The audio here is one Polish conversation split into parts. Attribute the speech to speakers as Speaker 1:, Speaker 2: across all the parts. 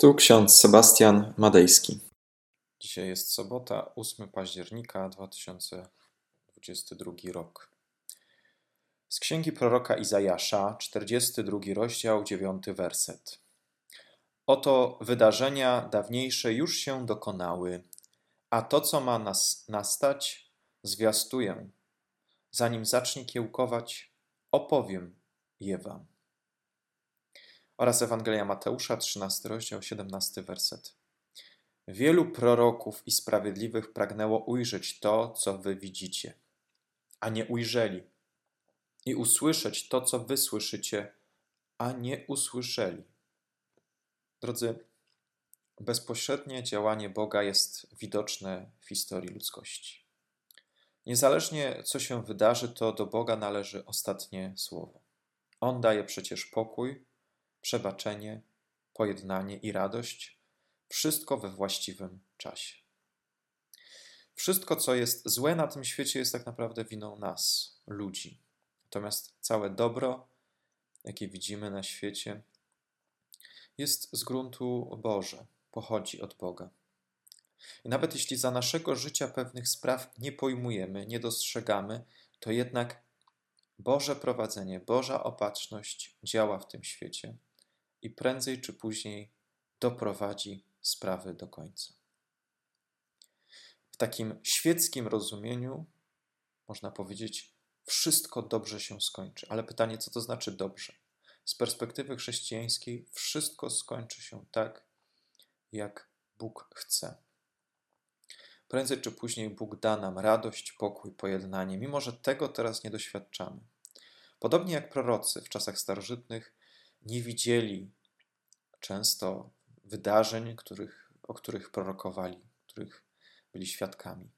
Speaker 1: Tu ksiądz Sebastian Madejski.
Speaker 2: Dzisiaj jest sobota, 8 października 2022 rok. Z księgi proroka Izajasza, 42 rozdział, 9 werset. Oto wydarzenia dawniejsze już się dokonały, a to, co ma nas nastać, zwiastuję. Zanim zacznie kiełkować, opowiem je wam oraz Ewangelia Mateusza, 13 rozdział, 17 werset. Wielu proroków i sprawiedliwych pragnęło ujrzeć to, co wy widzicie, a nie ujrzeli, i usłyszeć to, co wy słyszycie, a nie usłyszeli. Drodzy, bezpośrednie działanie Boga jest widoczne w historii ludzkości. Niezależnie co się wydarzy, to do Boga należy ostatnie słowo. On daje przecież pokój, przebaczenie, pojednanie i radość, wszystko we właściwym czasie. Wszystko, co jest złe na tym świecie, jest tak naprawdę winą nas, ludzi. Natomiast całe dobro, jakie widzimy na świecie, jest z gruntu Boże, pochodzi od Boga. I nawet jeśli za naszego życia pewnych spraw nie pojmujemy, nie dostrzegamy, to jednak Boże prowadzenie, Boża opatrzność działa w tym świecie i prędzej czy później doprowadzi sprawy do końca. W takim świeckim rozumieniu można powiedzieć, wszystko dobrze się skończy. Ale pytanie, co to znaczy dobrze? Z perspektywy chrześcijańskiej, wszystko skończy się tak, jak Bóg chce. Prędzej czy później Bóg da nam radość, pokój, pojednanie, mimo że tego teraz nie doświadczamy. Podobnie jak prorocy w czasach starożytnych nie widzieli często wydarzeń, których, o których prorokowali, których byli świadkami.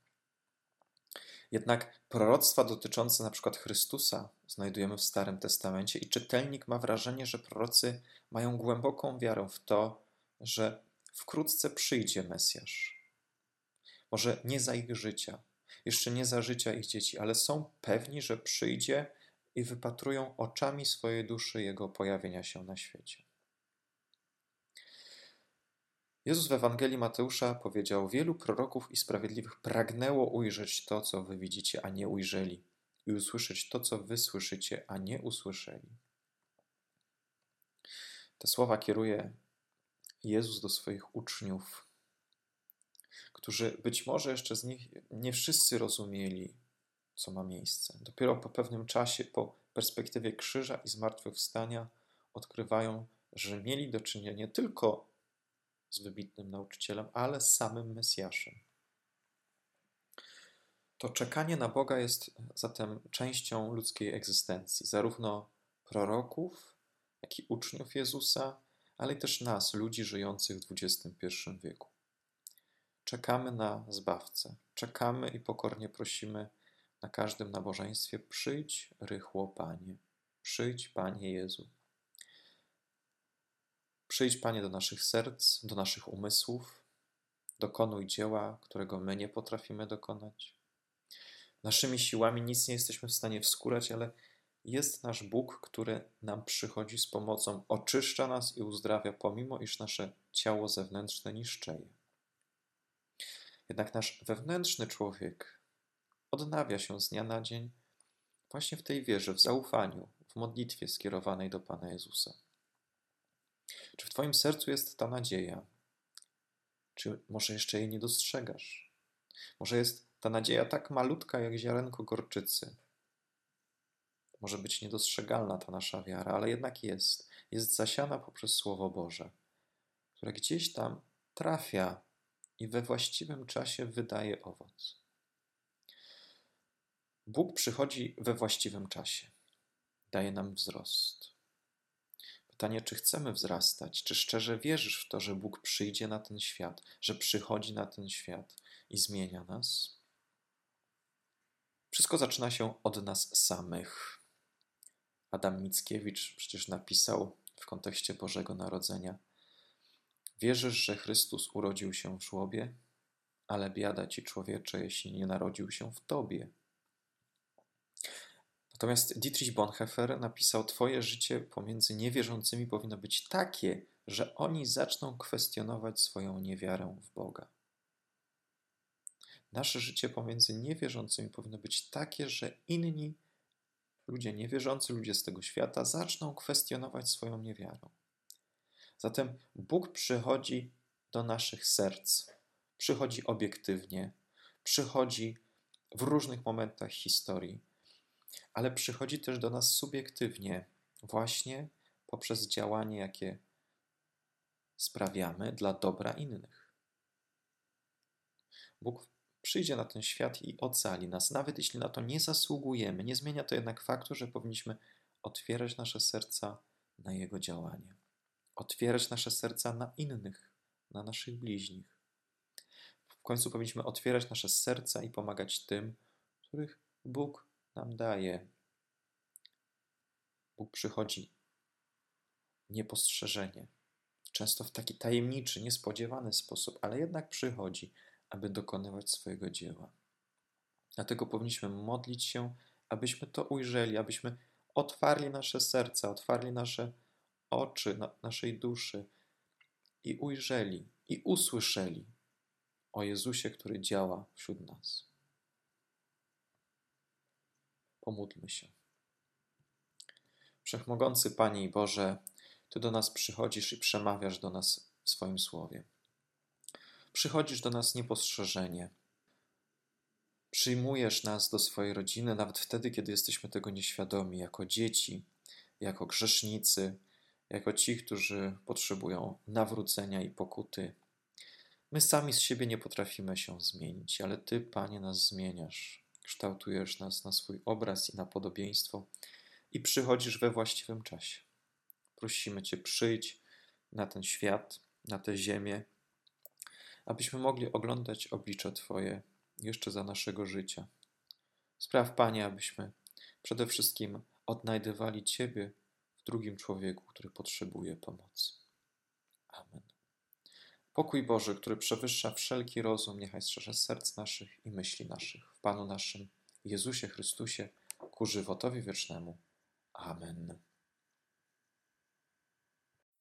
Speaker 2: Jednak proroctwa dotyczące na przykład Chrystusa znajdujemy w Starym Testamencie i czytelnik ma wrażenie, że prorocy mają głęboką wiarę w to, że wkrótce przyjdzie Mesjasz. Może nie za ich życia, jeszcze nie za życia ich dzieci, ale są pewni, że przyjdzie i wypatrują oczami swojej duszy Jego pojawienia się na świecie. Jezus w Ewangelii Mateusza powiedział: Wielu proroków i sprawiedliwych pragnęło ujrzeć to, co wy widzicie, a nie ujrzeli, i usłyszeć to, co wy słyszycie, a nie usłyszeli. Te słowa kieruje Jezus do swoich uczniów, którzy być może jeszcze z nich nie wszyscy rozumieli, co ma miejsce. Dopiero po pewnym czasie, po perspektywie krzyża i zmartwychwstania, odkrywają, że mieli do czynienia nie tylko z wybitnym nauczycielem, ale z samym Mesjaszem. To czekanie na Boga jest zatem częścią ludzkiej egzystencji, zarówno proroków, jak i uczniów Jezusa, ale też nas, ludzi żyjących w XXI wieku. Czekamy na Zbawcę, czekamy i pokornie prosimy na każdym nabożeństwie: przyjdź rychło, Panie, przyjdź, Panie Jezu. Przyjdź, Panie, do naszych serc, do naszych umysłów, dokonuj dzieła, którego my nie potrafimy dokonać. Naszymi siłami nic nie jesteśmy w stanie wskórać, ale jest nasz Bóg, który nam przychodzi z pomocą, oczyszcza nas i uzdrawia, pomimo iż nasze ciało zewnętrzne niszczeje. Jednak nasz wewnętrzny człowiek odnawia się z dnia na dzień właśnie w tej wierze, w zaufaniu, w modlitwie skierowanej do Pana Jezusa. Czy w Twoim sercu jest ta nadzieja? Czy może jeszcze jej nie dostrzegasz? Może jest ta nadzieja tak malutka jak ziarenko gorczycy? Może być niedostrzegalna ta nasza wiara, ale jednak jest. Jest zasiana poprzez Słowo Boże, które gdzieś tam trafia i we właściwym czasie wydaje owoc. Bóg przychodzi we właściwym czasie, daje nam wzrost. Pytanie, czy chcemy wzrastać, czy szczerze wierzysz w to, że Bóg przyjdzie na ten świat, że przychodzi na ten świat i zmienia nas? Wszystko zaczyna się od nas samych. Adam Mickiewicz przecież napisał w kontekście Bożego Narodzenia: Wierzysz, że Chrystus urodził się w żłobie, ale biada ci człowiecze, jeśli nie narodził się w tobie. Natomiast Dietrich Bonhoeffer napisał: Twoje życie pomiędzy niewierzącymi powinno być takie, że oni zaczną kwestionować swoją niewiarę w Boga. Nasze życie pomiędzy niewierzącymi powinno być takie, że inni ludzie niewierzący, ludzie z tego świata zaczną kwestionować swoją niewiarę. Zatem Bóg przychodzi do naszych serc, przychodzi obiektywnie, przychodzi w różnych momentach historii, ale przychodzi też do nas subiektywnie, właśnie poprzez działanie, jakie sprawiamy dla dobra innych. Bóg przyjdzie na ten świat i ocali nas, nawet jeśli na to nie zasługujemy. Nie zmienia to jednak faktu, że powinniśmy otwierać nasze serca na Jego działanie, otwierać nasze serca na innych, na naszych bliźnich. W końcu powinniśmy otwierać nasze serca i pomagać tym, których Bóg nam daje. Bóg przychodzi niepostrzeżenie, często w taki tajemniczy, niespodziewany sposób, ale jednak przychodzi, aby dokonywać swojego dzieła. Dlatego powinniśmy modlić się, abyśmy to ujrzeli, abyśmy otwarli nasze serca, otwarli nasze oczy, na, naszej duszy i ujrzeli i usłyszeli o Jezusie, który działa wśród nas. Pomódlmy się. Wszechmogący Panie i Boże, Ty do nas przychodzisz i przemawiasz do nas w swoim słowie. Przychodzisz do nas niepostrzeżenie. Przyjmujesz nas do swojej rodziny, nawet wtedy, kiedy jesteśmy tego nieświadomi, jako dzieci, jako grzesznicy, jako ci, którzy potrzebują nawrócenia i pokuty. My sami z siebie nie potrafimy się zmienić, ale Ty, Panie, nas zmieniasz. Kształtujesz nas na swój obraz i na podobieństwo i przychodzisz we właściwym czasie. Prosimy Cię, przyjdź na ten świat, na tę ziemię, abyśmy mogli oglądać oblicze Twoje jeszcze za naszego życia. Spraw, Panie, abyśmy przede wszystkim odnajdywali Ciebie w drugim człowieku, który potrzebuje pomocy. Amen. Pokój Boży, który przewyższa wszelki rozum, niechaj strzeże serc naszych i myśli naszych w Panu naszym Jezusie Chrystusie ku żywotowi wiecznemu. Amen.